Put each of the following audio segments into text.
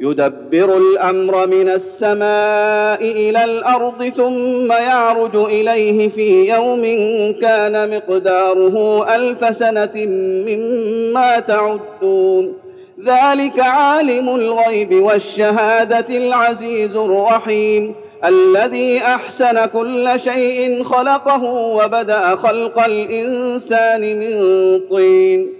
يدبر الأمر من السماء إلى الأرض ثم يعرج إليه في يوم كان مقداره ألف سنة مما تعدون. ذلك عالم الغيب والشهادة العزيز الرحيم الذي أحسن كل شيء خلقه وبدأ خلق الإنسان من طين.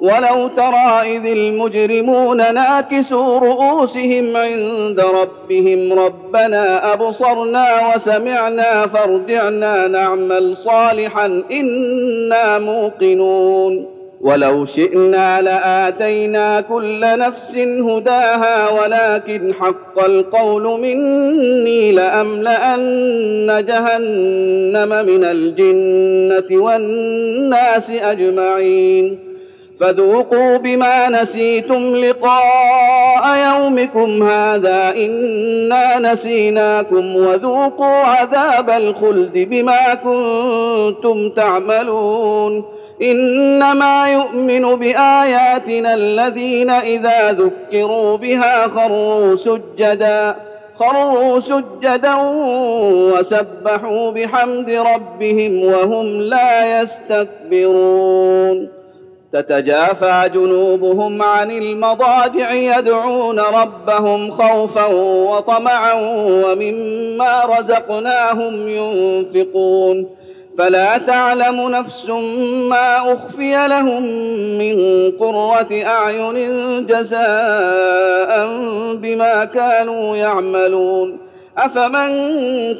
ولو ترى إذ المجرمون ناكسوا رؤوسهم عند ربهم ربنا أبصرنا وسمعنا فارجعنا نعمل صالحا إنا موقنون. ولو شئنا لآتينا كل نفس هداها ولكن حق القول مني لأملأن جهنم من الجنة والناس أجمعين. فذوقوا بما نسيتم لقاء يومكم هذا إنا نسيناكم وذوقوا عذاب الخلد بما كنتم تعملون إنما يؤمن بآياتنا الذين إذا ذكروا بها خروا سجدا خروا سجدا وسبحوا بحمد ربهم وهم لا يستكبرون تتجافى جنوبهم عن المضاجع يدعون ربهم خوفا وطمعا ومما رزقناهم ينفقون. فلا تعلم نفس ما أخفي لهم من قرة أعين جزاء بما كانوا يعملون. أفمن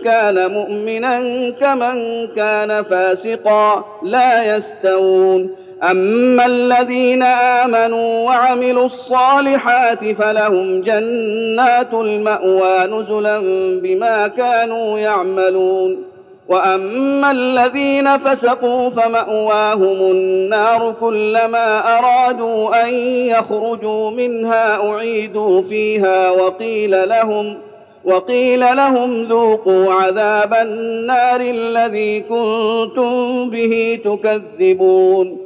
كان مؤمنا كمن كان فاسقا لا يستوون. اما الذين امنوا وعملوا الصالحات فلهم جنات الماوى نزلا بما كانوا يعملون واما الذين فسقوا فماواهم النار كلما ارادوا ان يخرجوا منها اعيدوا فيها وقيل لهم وقيل لهم ذوقوا عذاب النار الذي كنتم به تكذبون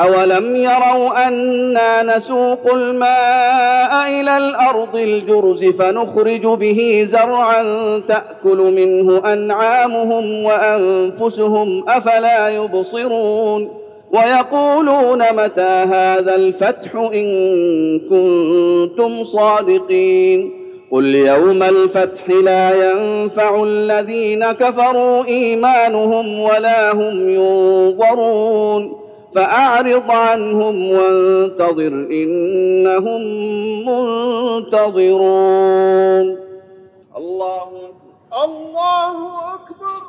اولم يروا أنا نسوق الماء إلى الأرض الجرز فنخرج به زرعا تاكل منه انعامهم وانفسهم افلا يبصرون ويقولون متى هذا الفتح ان كنتم صادقين قل يوم الفتح لا ينفع الذين كفروا ايمانهم ولا هم ينظرون فأعرض عنهم وانتظر إنهم منتظرون. الله الله أكبر.